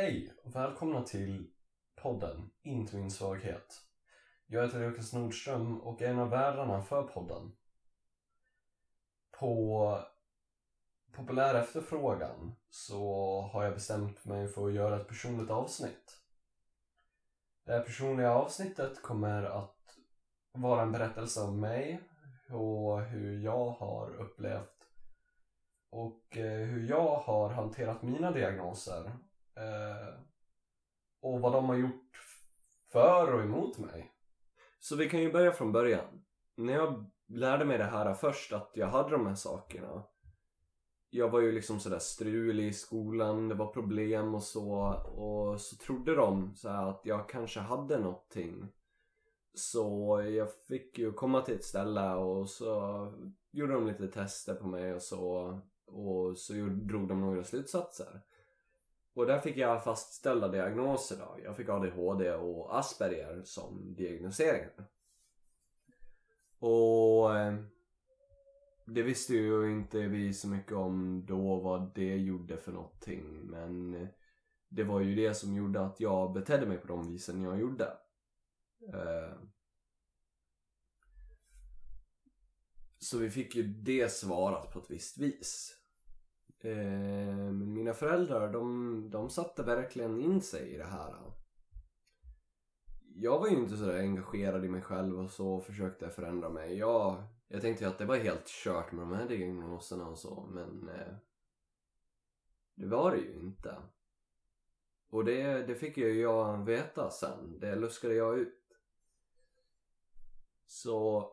Hej och välkomna till podden Inte min svaghet. Jag heter Lukas Nordström och är en av värdarna för podden. På populär efterfrågan så har jag bestämt mig för att göra ett personligt avsnitt. Det här personliga avsnittet kommer att vara en berättelse om mig och hur jag har upplevt och eh, hur jag har hanterat mina diagnoser eh, och vad de har gjort för och emot mig. Så vi kan ju börja från början. När jag lärde mig det här först, att jag hade de här sakerna. Jag var ju liksom sådär strulig i skolan, det var problem och så. Och så trodde de så att jag kanske hade någonting. Så jag fick ju komma till ett ställe och så gjorde de lite tester på mig och så. Och så drog de några slutsatser. Och där fick jag fastställda diagnoser då. Jag fick ADHD och Asperger som diagnoseringar. Och eh, det visste ju inte vi så mycket om då vad det gjorde för någonting. Men eh, det var ju det som gjorde att jag betedde mig på de visen jag gjorde. Eh, så vi fick ju det svarat på ett visst vis. Eh, mina föräldrar de, de satte verkligen in sig i det här. Jag var ju inte sådär engagerad i mig själv och så försökte förändra mig. Jag, jag tänkte ju att det var helt kört med de här diagnoserna och så men eh, det var det ju inte. Och det, det fick ju jag veta sen. Det luskade jag ut. Så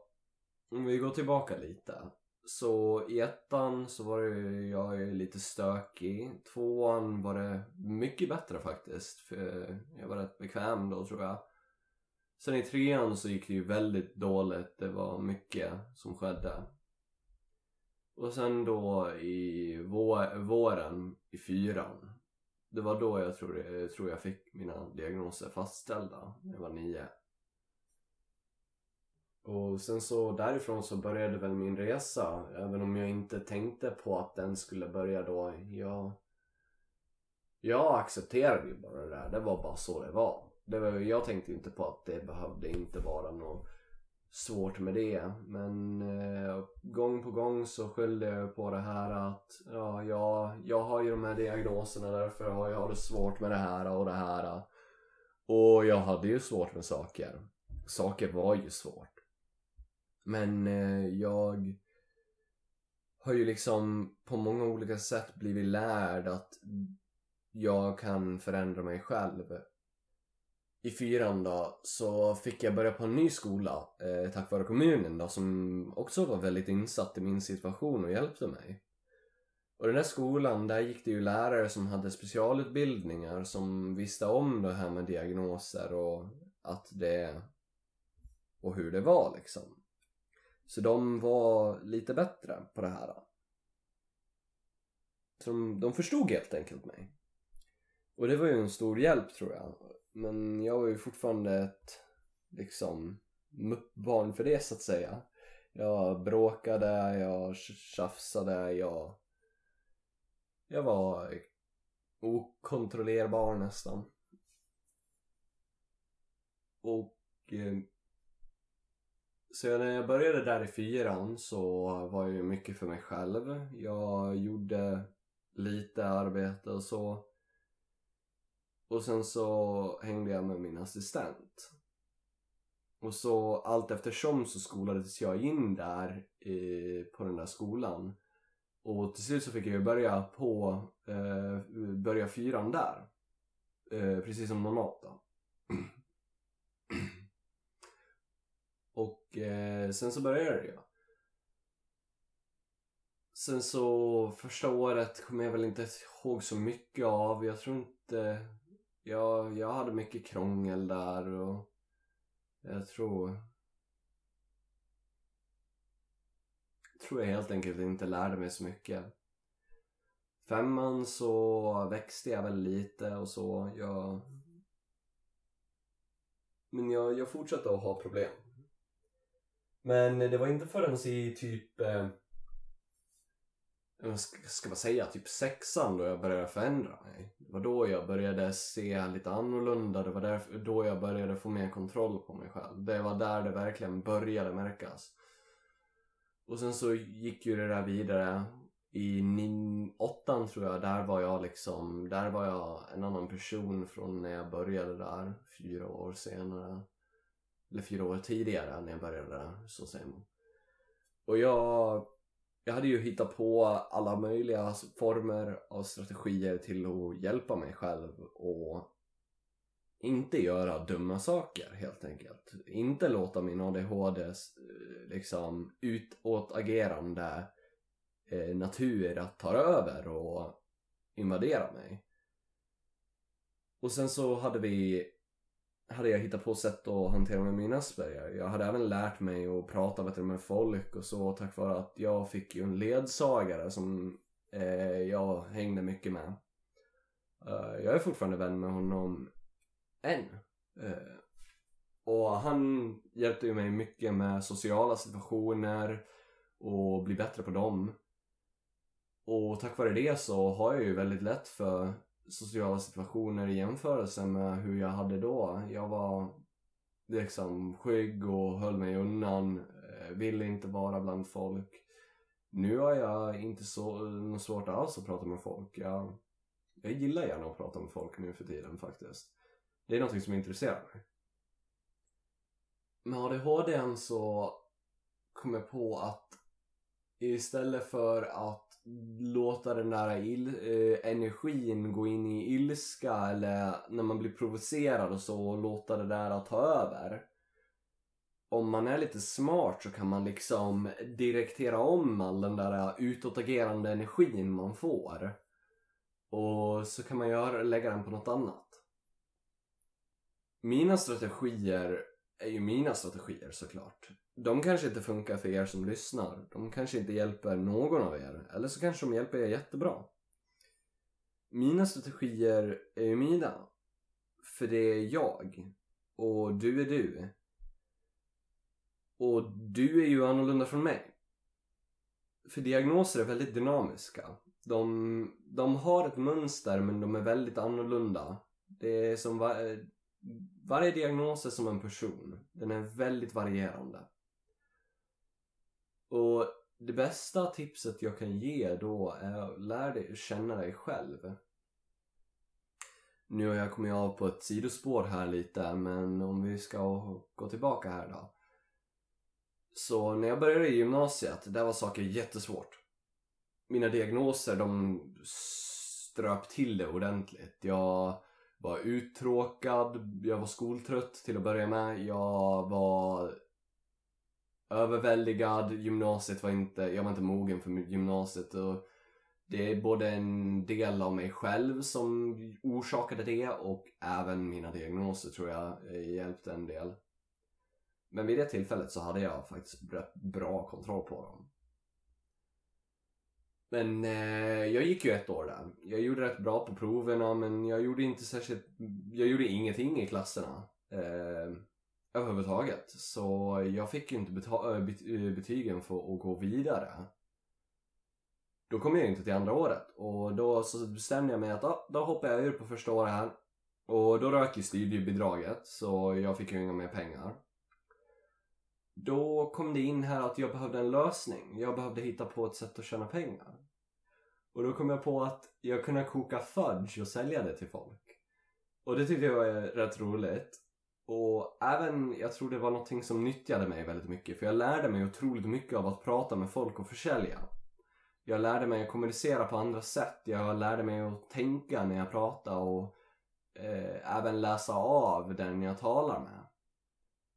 om vi går tillbaka lite. Så i ettan så var det, jag är lite stökig. Tvåan var det mycket bättre faktiskt. För jag var rätt bekväm då tror jag. Sen i trean så gick det ju väldigt dåligt. Det var mycket som skedde. Och sen då i våren i fyran. Det var då jag tror, jag tror jag fick mina diagnoser fastställda. När jag var nio. Och sen så därifrån så började väl min resa. Även om jag inte tänkte på att den skulle börja då. Jag, jag accepterade ju bara det där. Det var bara så det var. Det var jag tänkte inte på att det behövde inte vara något svårt med det. Men eh, gång på gång så skyllde jag på det här att ja, jag, jag har ju de här diagnoserna därför har jag det svårt med det här och det här. Och jag hade ju svårt med saker. Saker var ju svårt. Men eh, jag har ju liksom på många olika sätt blivit lärd att jag kan förändra mig själv. I fyran då så fick jag börja på en ny skola eh, tack vare kommunen då som också var väldigt insatt i min situation och hjälpte mig. Och den där skolan, där gick det ju lärare som hade specialutbildningar som visste om det här med diagnoser och att det och hur det var liksom. Så de var lite bättre på det här. Så de, de förstod helt enkelt mig. Och det var ju en stor hjälp tror jag. Men jag var ju fortfarande ett liksom barn för det så att säga. Jag bråkade, jag tjafsade, jag... Jag var okontrollerbar nästan. Och eh, så när jag började där i fyran så var jag ju mycket för mig själv. Jag gjorde lite arbete och så. Och sen så hängde jag med min assistent. Och så allt eftersom så skolades jag in där i, på den där skolan. Och till slut så fick jag ju börja på, eh, börja fyran där. Eh, precis som normalt då. Och eh, sen så började det ju. Sen så första året kommer jag väl inte ihåg så mycket av. Jag tror inte... Jag, jag hade mycket krångel där och jag tror... tror jag helt enkelt inte lärde mig så mycket. Femman så växte jag väl lite och så. Jag... Men jag, jag fortsatte att ha problem. Men det var inte förrän i typ eh, ska, ska man säga, typ sexan då jag började förändra mig. Det var då jag började se lite annorlunda, det var där, då jag började få mer kontroll på mig själv. Det var där det verkligen började märkas. Och sen så gick ju det där vidare. I nin, åttan tror jag, där var jag liksom, där var jag en annan person från när jag började där, fyra år senare. Eller fyra år tidigare när jag började där, så säger man. Och jag jag hade ju hittat på alla möjliga former av strategier till att hjälpa mig själv och inte göra dumma saker helt enkelt. Inte låta min ADHD eh, liksom utåtagerande eh, natur att ta över och invadera mig. Och sen så hade vi hade jag hittat på sätt att hantera med min Asperger. Jag hade även lärt mig att prata bättre med folk och så tack vare att jag fick ju en ledsagare som eh, jag hängde mycket med. Uh, jag är fortfarande vän med honom än. Uh, och han hjälpte ju mig mycket med sociala situationer och bli bättre på dem. Och tack vare det så har jag ju väldigt lätt för sociala situationer i jämförelse med hur jag hade då. Jag var liksom skygg och höll mig undan, eh, ville inte vara bland folk. Nu har jag inte så något svårt alls att prata med folk. Jag, jag gillar gärna att prata med folk nu för tiden faktiskt. Det är någonting som intresserar mig. Med ADHD så kom jag på att istället för att låta den där il, eh, energin gå in i ilska eller när man blir provocerad och så och låta det där ta över. Om man är lite smart så kan man liksom direktera om all den där eh, utåtagerande energin man får. Och så kan man göra, lägga den på något annat. Mina strategier är ju mina strategier såklart de kanske inte funkar för er som lyssnar. De kanske inte hjälper någon av er. Eller så kanske de hjälper er jättebra. Mina strategier är ju mina. För det är jag. Och du är du. Och du är ju annorlunda från mig. För diagnoser är väldigt dynamiska. De, de har ett mönster men de är väldigt annorlunda. Det är som var, varje diagnos är som en person. Den är väldigt varierande. Och det bästa tipset jag kan ge då är att lära dig känna dig själv. Nu har jag kommit av på ett sidospår här lite men om vi ska gå tillbaka här då. Så när jag började i gymnasiet, där var saker jättesvårt. Mina diagnoser de ströp till det ordentligt. Jag var uttråkad, jag var skoltrött till att börja med. Jag var överväldigad. Gymnasiet var inte, jag var inte mogen för gymnasiet och det är både en del av mig själv som orsakade det och även mina diagnoser tror jag eh, hjälpte en del. Men vid det tillfället så hade jag faktiskt rätt bra kontroll på dem. Men eh, jag gick ju ett år där. Jag gjorde rätt bra på proverna men jag gjorde inte särskilt, jag gjorde ingenting i klasserna. Eh, överhuvudtaget. Så jag fick ju inte eh, eh, betygen för att gå vidare. Då kom jag inte till andra året och då så bestämde jag mig att ah, då hoppar jag ur på första året här. Och då rök ju studiebidraget så jag fick ju inga mer pengar. Då kom det in här att jag behövde en lösning. Jag behövde hitta på ett sätt att tjäna pengar. Och då kom jag på att jag kunde koka fudge och sälja det till folk. Och det tyckte jag var rätt roligt. Och även, jag tror det var någonting som nyttjade mig väldigt mycket för jag lärde mig otroligt mycket av att prata med folk och försälja. Jag lärde mig att kommunicera på andra sätt, jag lärde mig att tänka när jag pratar och eh, även läsa av den jag talar med.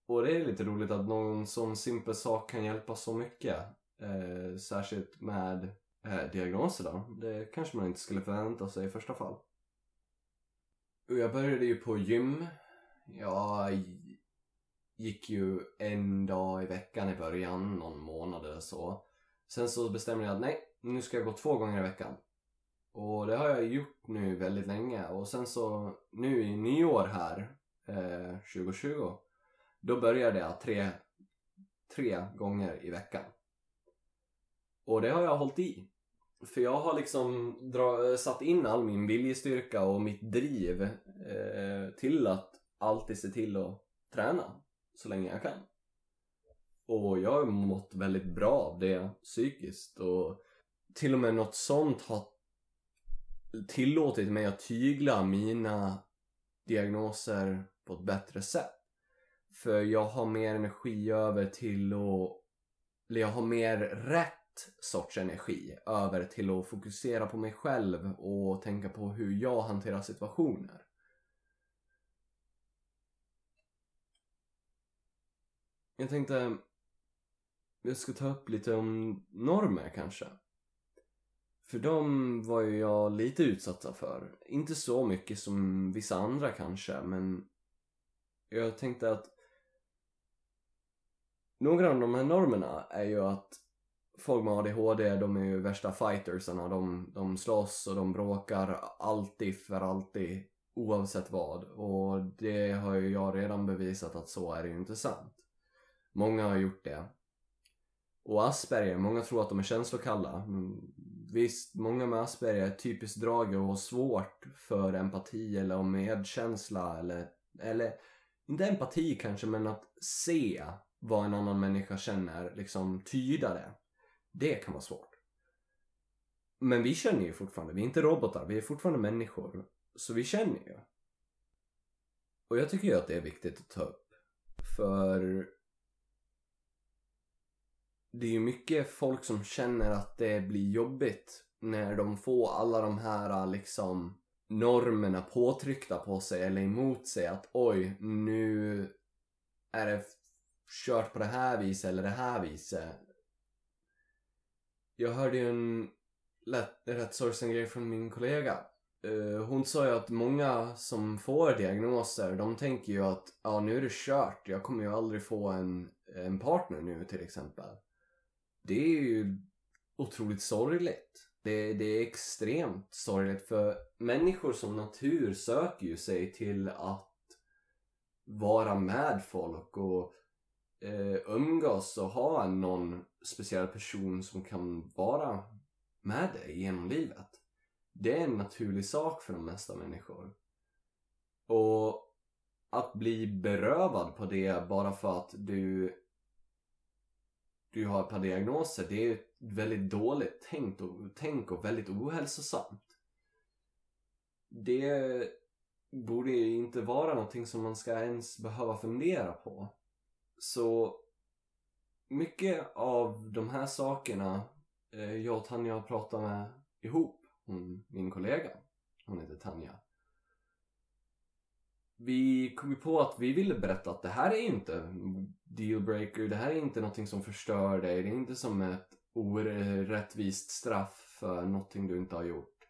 Och det är lite roligt att någon sån simpel sak kan hjälpa så mycket. Eh, särskilt med eh, diagnoser då. Det kanske man inte skulle förvänta sig i första fall. Och jag började ju på gym jag gick ju en dag i veckan i början, någon månad eller så. Sen så bestämde jag att nej, nu ska jag gå två gånger i veckan. Och det har jag gjort nu väldigt länge och sen så nu i nyår här, eh, 2020, då började jag tre, tre gånger i veckan. Och det har jag hållit i. För jag har liksom dra, satt in all min viljestyrka och mitt driv eh, till att alltid se till att träna så länge jag kan. Och jag har mått väldigt bra av det psykiskt och till och med något sånt har tillåtit mig att tygla mina diagnoser på ett bättre sätt. För jag har mer energi över till att, eller jag har mer rätt sorts energi över till att fokusera på mig själv och tänka på hur jag hanterar situationer. Jag tänkte jag ska ta upp lite om normer kanske. För de var ju jag lite utsatta för. Inte så mycket som vissa andra kanske, men jag tänkte att några av de här normerna är ju att folk med ADHD, de är ju värsta fightersarna. De, de slåss och de bråkar alltid för alltid oavsett vad. Och det har ju jag redan bevisat att så är det ju inte sant. Många har gjort det. Och Asperger, många tror att de är känslokalla. Visst, många med Asperger är typiskt drag och har svårt för empati eller medkänsla eller, eller inte empati kanske men att se vad en annan människa känner, liksom tyda det. Det kan vara svårt. Men vi känner ju fortfarande, vi är inte robotar, vi är fortfarande människor. Så vi känner ju. Och jag tycker ju att det är viktigt att ta upp. För det är ju mycket folk som känner att det blir jobbigt när de får alla de här liksom normerna påtryckta på sig eller emot sig att oj, nu är det kört på det här viset eller det här viset. Jag hörde ju en lätt, rätt sorgsen grej från min kollega. Uh, hon sa ju att många som får diagnoser, de tänker ju att ja, nu är det kört. Jag kommer ju aldrig få en, en partner nu till exempel det är ju otroligt sorgligt. Det, det är extremt sorgligt för människor som natur söker ju sig till att vara med folk och eh, umgås och ha någon speciell person som kan vara med dig genom livet. Det är en naturlig sak för de mesta människor. Och att bli berövad på det bara för att du du har ett par diagnoser, det är ett väldigt dåligt tänk och, tänk och väldigt ohälsosamt. Det borde ju inte vara någonting som man ska ens behöva fundera på. Så mycket av de här sakerna eh, jag och Tanja har pratat med ihop, hon, min kollega, hon heter Tanja. Vi kom ju på att vi ville berätta att det här är inte dealbreaker. Det här är inte någonting som förstör dig. Det är inte som ett orättvist straff för någonting du inte har gjort.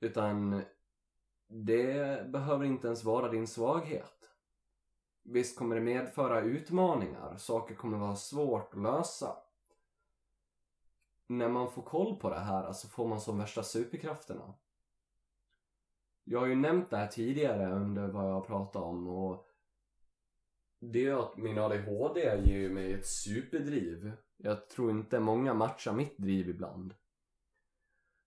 Utan det behöver inte ens vara din svaghet. Visst kommer det medföra utmaningar. Saker kommer vara svårt att lösa. När man får koll på det här så alltså får man som värsta superkrafterna. Jag har ju nämnt det här tidigare under vad jag har pratat om och det är att min ADHD ger mig ett superdriv. Jag tror inte många matchar mitt driv ibland.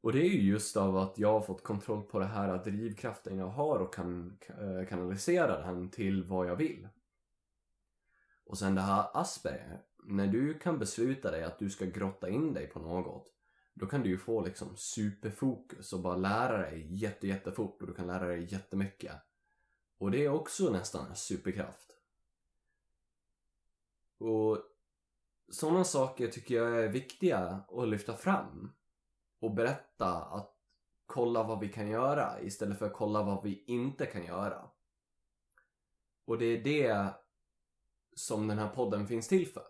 Och det är ju just av att jag har fått kontroll på det här drivkraften jag har och kan eh, kanalisera den till vad jag vill. Och sen det här Asperger. När du kan besluta dig att du ska grotta in dig på något då kan du ju få liksom superfokus och bara lära dig jätte, jättefort och du kan lära dig jättemycket. Och det är också nästan en superkraft. Och sådana saker tycker jag är viktiga att lyfta fram och berätta att kolla vad vi kan göra istället för att kolla vad vi inte kan göra. Och det är det som den här podden finns till för.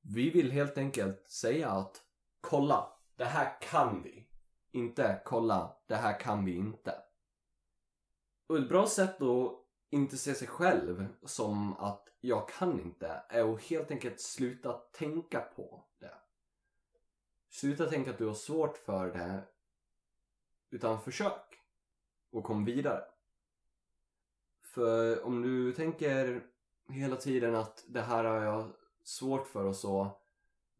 Vi vill helt enkelt säga att kolla, det här kan vi. Inte kolla, det här kan vi inte. Och ett bra sätt att inte se sig själv som att jag kan inte är att helt enkelt sluta tänka på det. Sluta tänka att du har svårt för det utan försök och kom vidare. För om du tänker hela tiden att det här har jag svårt för och så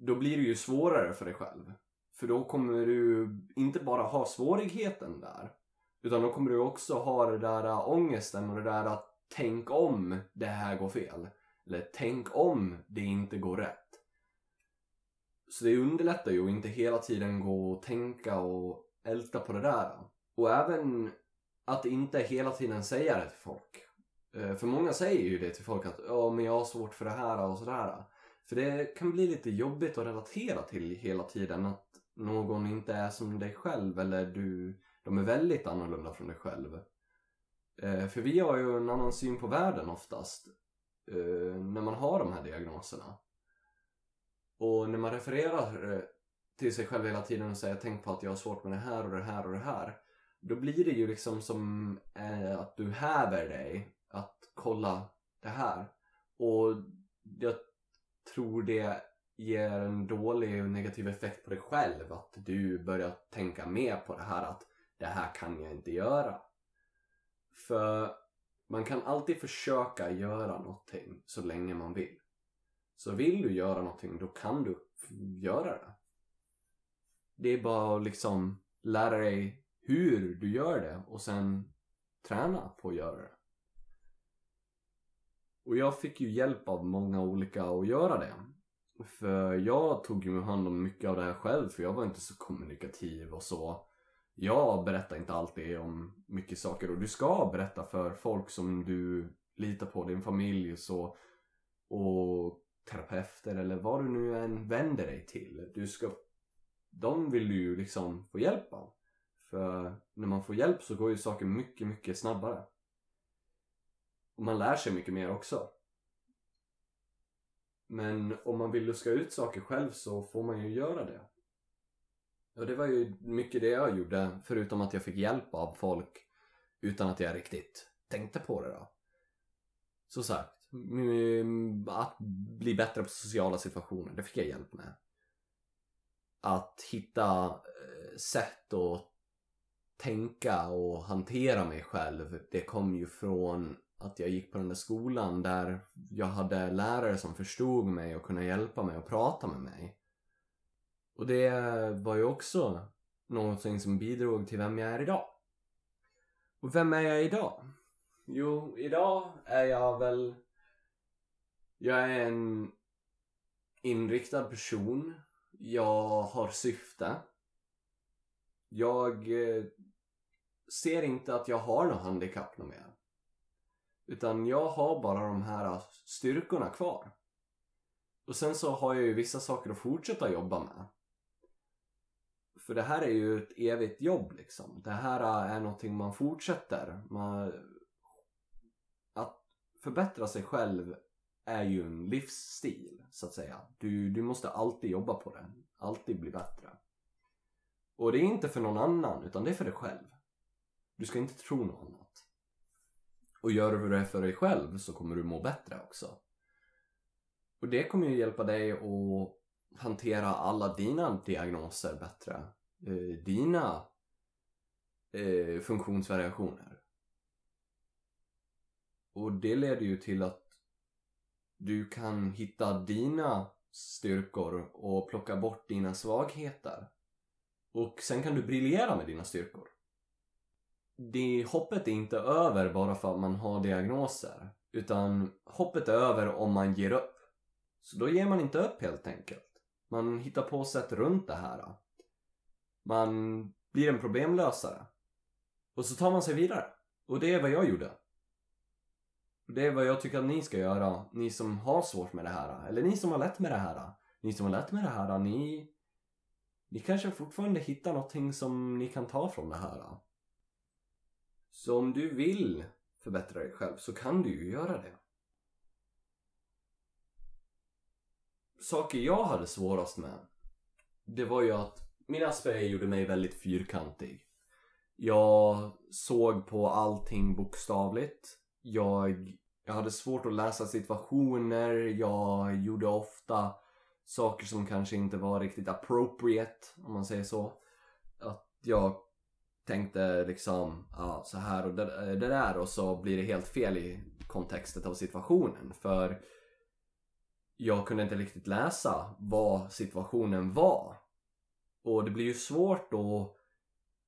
då blir det ju svårare för dig själv. För då kommer du inte bara ha svårigheten där. Utan då kommer du också ha det där äh, ångesten och det där att tänk om det här går fel. Eller tänk om det inte går rätt. Så det underlättar ju att inte hela tiden gå och tänka och älta på det där. Och även att inte hela tiden säga det till folk. Äh, för många säger ju det till folk att ja men jag har svårt för det här och sådär. För det kan bli lite jobbigt att relatera till hela tiden att någon inte är som dig själv eller du, de är väldigt annorlunda från dig själv. Eh, för vi har ju en annan syn på världen oftast eh, när man har de här diagnoserna. Och när man refererar eh, till sig själv hela tiden och säger tänk på att jag har svårt med det här och det här och det här. Då blir det ju liksom som eh, att du häver dig att kolla det här. Och jag tror det ger en dålig och negativ effekt på dig själv. Att du börjar tänka mer på det här att det här kan jag inte göra. För man kan alltid försöka göra någonting så länge man vill. Så vill du göra någonting då kan du göra det. Det är bara att liksom lära dig hur du gör det och sen träna på att göra det. Och jag fick ju hjälp av många olika att göra det. För jag tog ju hand om mycket av det här själv för jag var inte så kommunikativ och så. Jag berättar inte alltid om mycket saker och du ska berätta för folk som du litar på, din familj och så. Och terapeuter eller vad du nu än vänder dig till. Du ska, de vill du ju liksom få hjälp av. För när man får hjälp så går ju saker mycket, mycket snabbare. Och man lär sig mycket mer också. Men om man vill luska ut saker själv så får man ju göra det. Och det var ju mycket det jag gjorde, förutom att jag fick hjälp av folk utan att jag riktigt tänkte på det då. Så sagt, att bli bättre på sociala situationer, det fick jag hjälp med. Att hitta eh, sätt att tänka och hantera mig själv, det kom ju från att jag gick på den där skolan där jag hade lärare som förstod mig och kunde hjälpa mig och prata med mig. Och det var ju också någonting som bidrog till vem jag är idag. Och vem är jag idag? Jo, idag är jag väl... Jag är en inriktad person. Jag har syfte. Jag eh, ser inte att jag har något handikapp något mer. Utan jag har bara de här styrkorna kvar. Och sen så har jag ju vissa saker att fortsätta jobba med. För det här är ju ett evigt jobb liksom. Det här är någonting man fortsätter. Man... Att förbättra sig själv är ju en livsstil så att säga. Du, du måste alltid jobba på det. Alltid bli bättre. Och det är inte för någon annan utan det är för dig själv. Du ska inte tro något annat. Och gör du det för dig själv så kommer du må bättre också. Och det kommer ju hjälpa dig att hantera alla dina diagnoser bättre. Eh, dina eh, funktionsvariationer. Och det leder ju till att du kan hitta dina styrkor och plocka bort dina svagheter. Och sen kan du briljera med dina styrkor det, hoppet är inte över bara för att man har diagnoser. Utan hoppet är över om man ger upp. Så då ger man inte upp helt enkelt. Man hittar på sätt runt det här. Man blir en problemlösare. Och så tar man sig vidare. Och det är vad jag gjorde. Och det är vad jag tycker att ni ska göra. Ni som har svårt med det här. Eller ni som har lätt med det här. Ni som har lätt med det här, ni... Ni kanske fortfarande hittar någonting som ni kan ta från det här. Så om du vill förbättra dig själv så kan du ju göra det. Saker jag hade svårast med det var ju att min Asperger gjorde mig väldigt fyrkantig. Jag såg på allting bokstavligt. Jag, jag hade svårt att läsa situationer. Jag gjorde ofta saker som kanske inte var riktigt appropriate, om man säger så. Att jag tänkte liksom, ja så här och det, det där eh, och så blir det helt fel i kontextet av situationen. För jag kunde inte riktigt läsa vad situationen var. Och det blir ju svårt att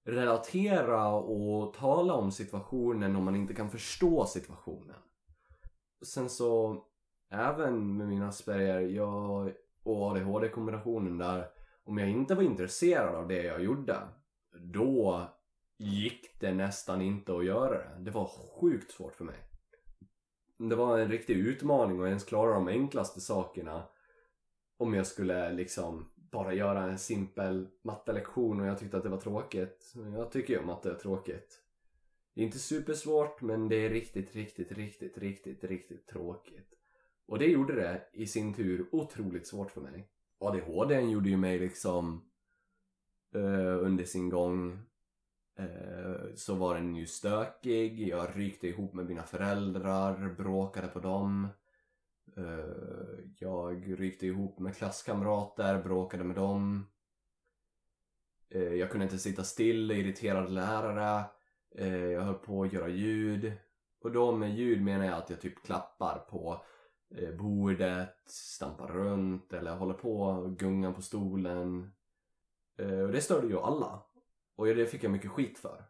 relatera och tala om situationen om man inte kan förstå situationen. Sen så, även med mina Asperger jag, och ADHD-kombinationen där, om jag inte var intresserad av det jag gjorde, då gick det nästan inte att göra det. Det var sjukt svårt för mig. Det var en riktig utmaning att ens klara de enklaste sakerna om jag skulle liksom bara göra en simpel mattelektion och jag tyckte att det var tråkigt. Jag tycker ju att matte är tråkigt. Det är inte supersvårt men det är riktigt, riktigt, riktigt, riktigt, riktigt tråkigt. Och det gjorde det i sin tur otroligt svårt för mig. ADHD gjorde ju mig liksom uh, under sin gång Eh, så var den ju stökig. Jag rykte ihop med mina föräldrar, bråkade på dem. Eh, jag rykte ihop med klasskamrater, bråkade med dem. Eh, jag kunde inte sitta still, irriterade lärare. Jag höll på att göra ljud. Och då med ljud menar jag att jag typ klappar på bordet, stampar runt eller håller på gungar på stolen. Och det störde ju alla. Och det fick jag mycket skit för.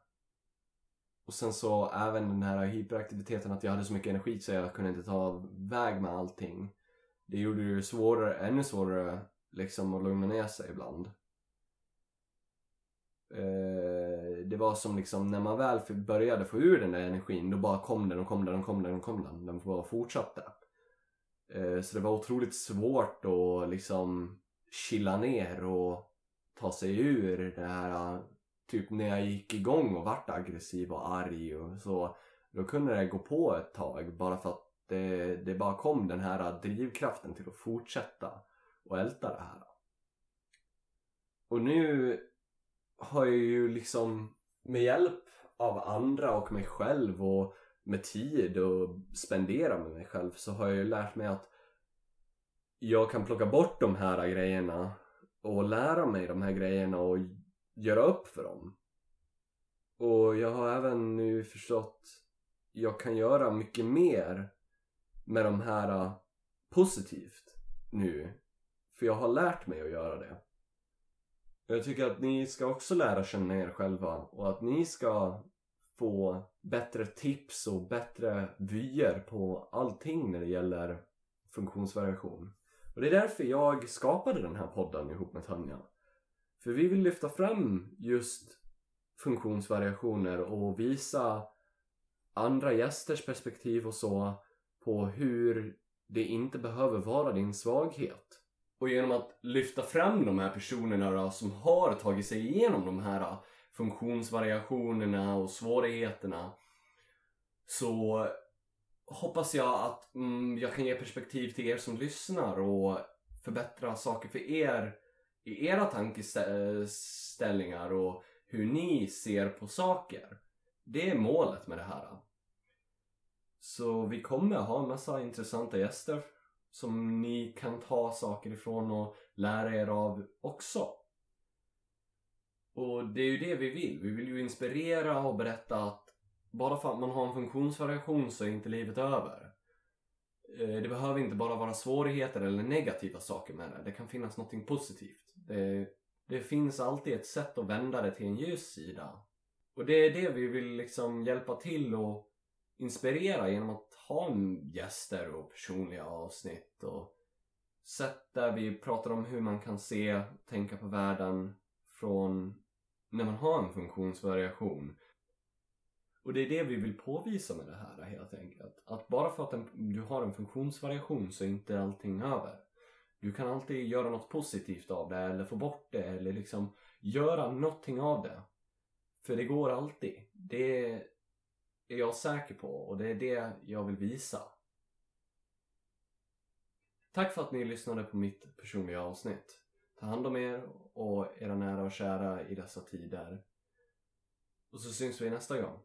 Och sen så även den här hyperaktiviteten att jag hade så mycket energi så jag kunde inte ta väg med allting. Det gjorde det svårare, ännu svårare liksom att lugna ner sig ibland. Eh, det var som liksom när man väl började få ur den där energin då bara kom den och kom den och kom den och kom den. Den bara fortsatte. Eh, så det var otroligt svårt att liksom chilla ner och ta sig ur det här typ när jag gick igång och vart aggressiv och arg och så då kunde det gå på ett tag bara för att det, det bara kom den här drivkraften till att fortsätta och älta det här. Och nu har jag ju liksom med hjälp av andra och mig själv och med tid och spendera med mig själv så har jag ju lärt mig att jag kan plocka bort de här grejerna och lära mig de här grejerna och göra upp för dem. Och jag har även nu förstått jag kan göra mycket mer med de här äh, positivt nu. För jag har lärt mig att göra det. Jag tycker att ni ska också lära känna er själva och att ni ska få bättre tips och bättre vyer på allting när det gäller funktionsvariation. Och det är därför jag skapade den här podden ihop med Tanja. För vi vill lyfta fram just funktionsvariationer och visa andra gästers perspektiv och så på hur det inte behöver vara din svaghet. Och genom att lyfta fram de här personerna då, som har tagit sig igenom de här funktionsvariationerna och svårigheterna så hoppas jag att mm, jag kan ge perspektiv till er som lyssnar och förbättra saker för er i era tankeställningar och hur ni ser på saker. Det är målet med det här. Så vi kommer ha en massa intressanta gäster som ni kan ta saker ifrån och lära er av också. Och det är ju det vi vill. Vi vill ju inspirera och berätta att bara för att man har en funktionsvariation så är inte livet över. Eh, det behöver inte bara vara svårigheter eller negativa saker med det. Det kan finnas något positivt. Det, det finns alltid ett sätt att vända det till en ljus sida. Och det är det vi vill liksom hjälpa till och inspirera genom att ha gäster och personliga avsnitt och sätt där vi pratar om hur man kan se, tänka på världen från när man har en funktionsvariation. Och det är det vi vill påvisa med det här helt enkelt. Att bara för att en, du har en funktionsvariation så är inte allting över. Du kan alltid göra något positivt av det eller få bort det eller liksom göra någonting av det. För det går alltid. Det är jag säker på och det är det jag vill visa. Tack för att ni lyssnade på mitt personliga avsnitt. Ta hand om er och era nära och kära i dessa tider. Och så syns vi nästa gång.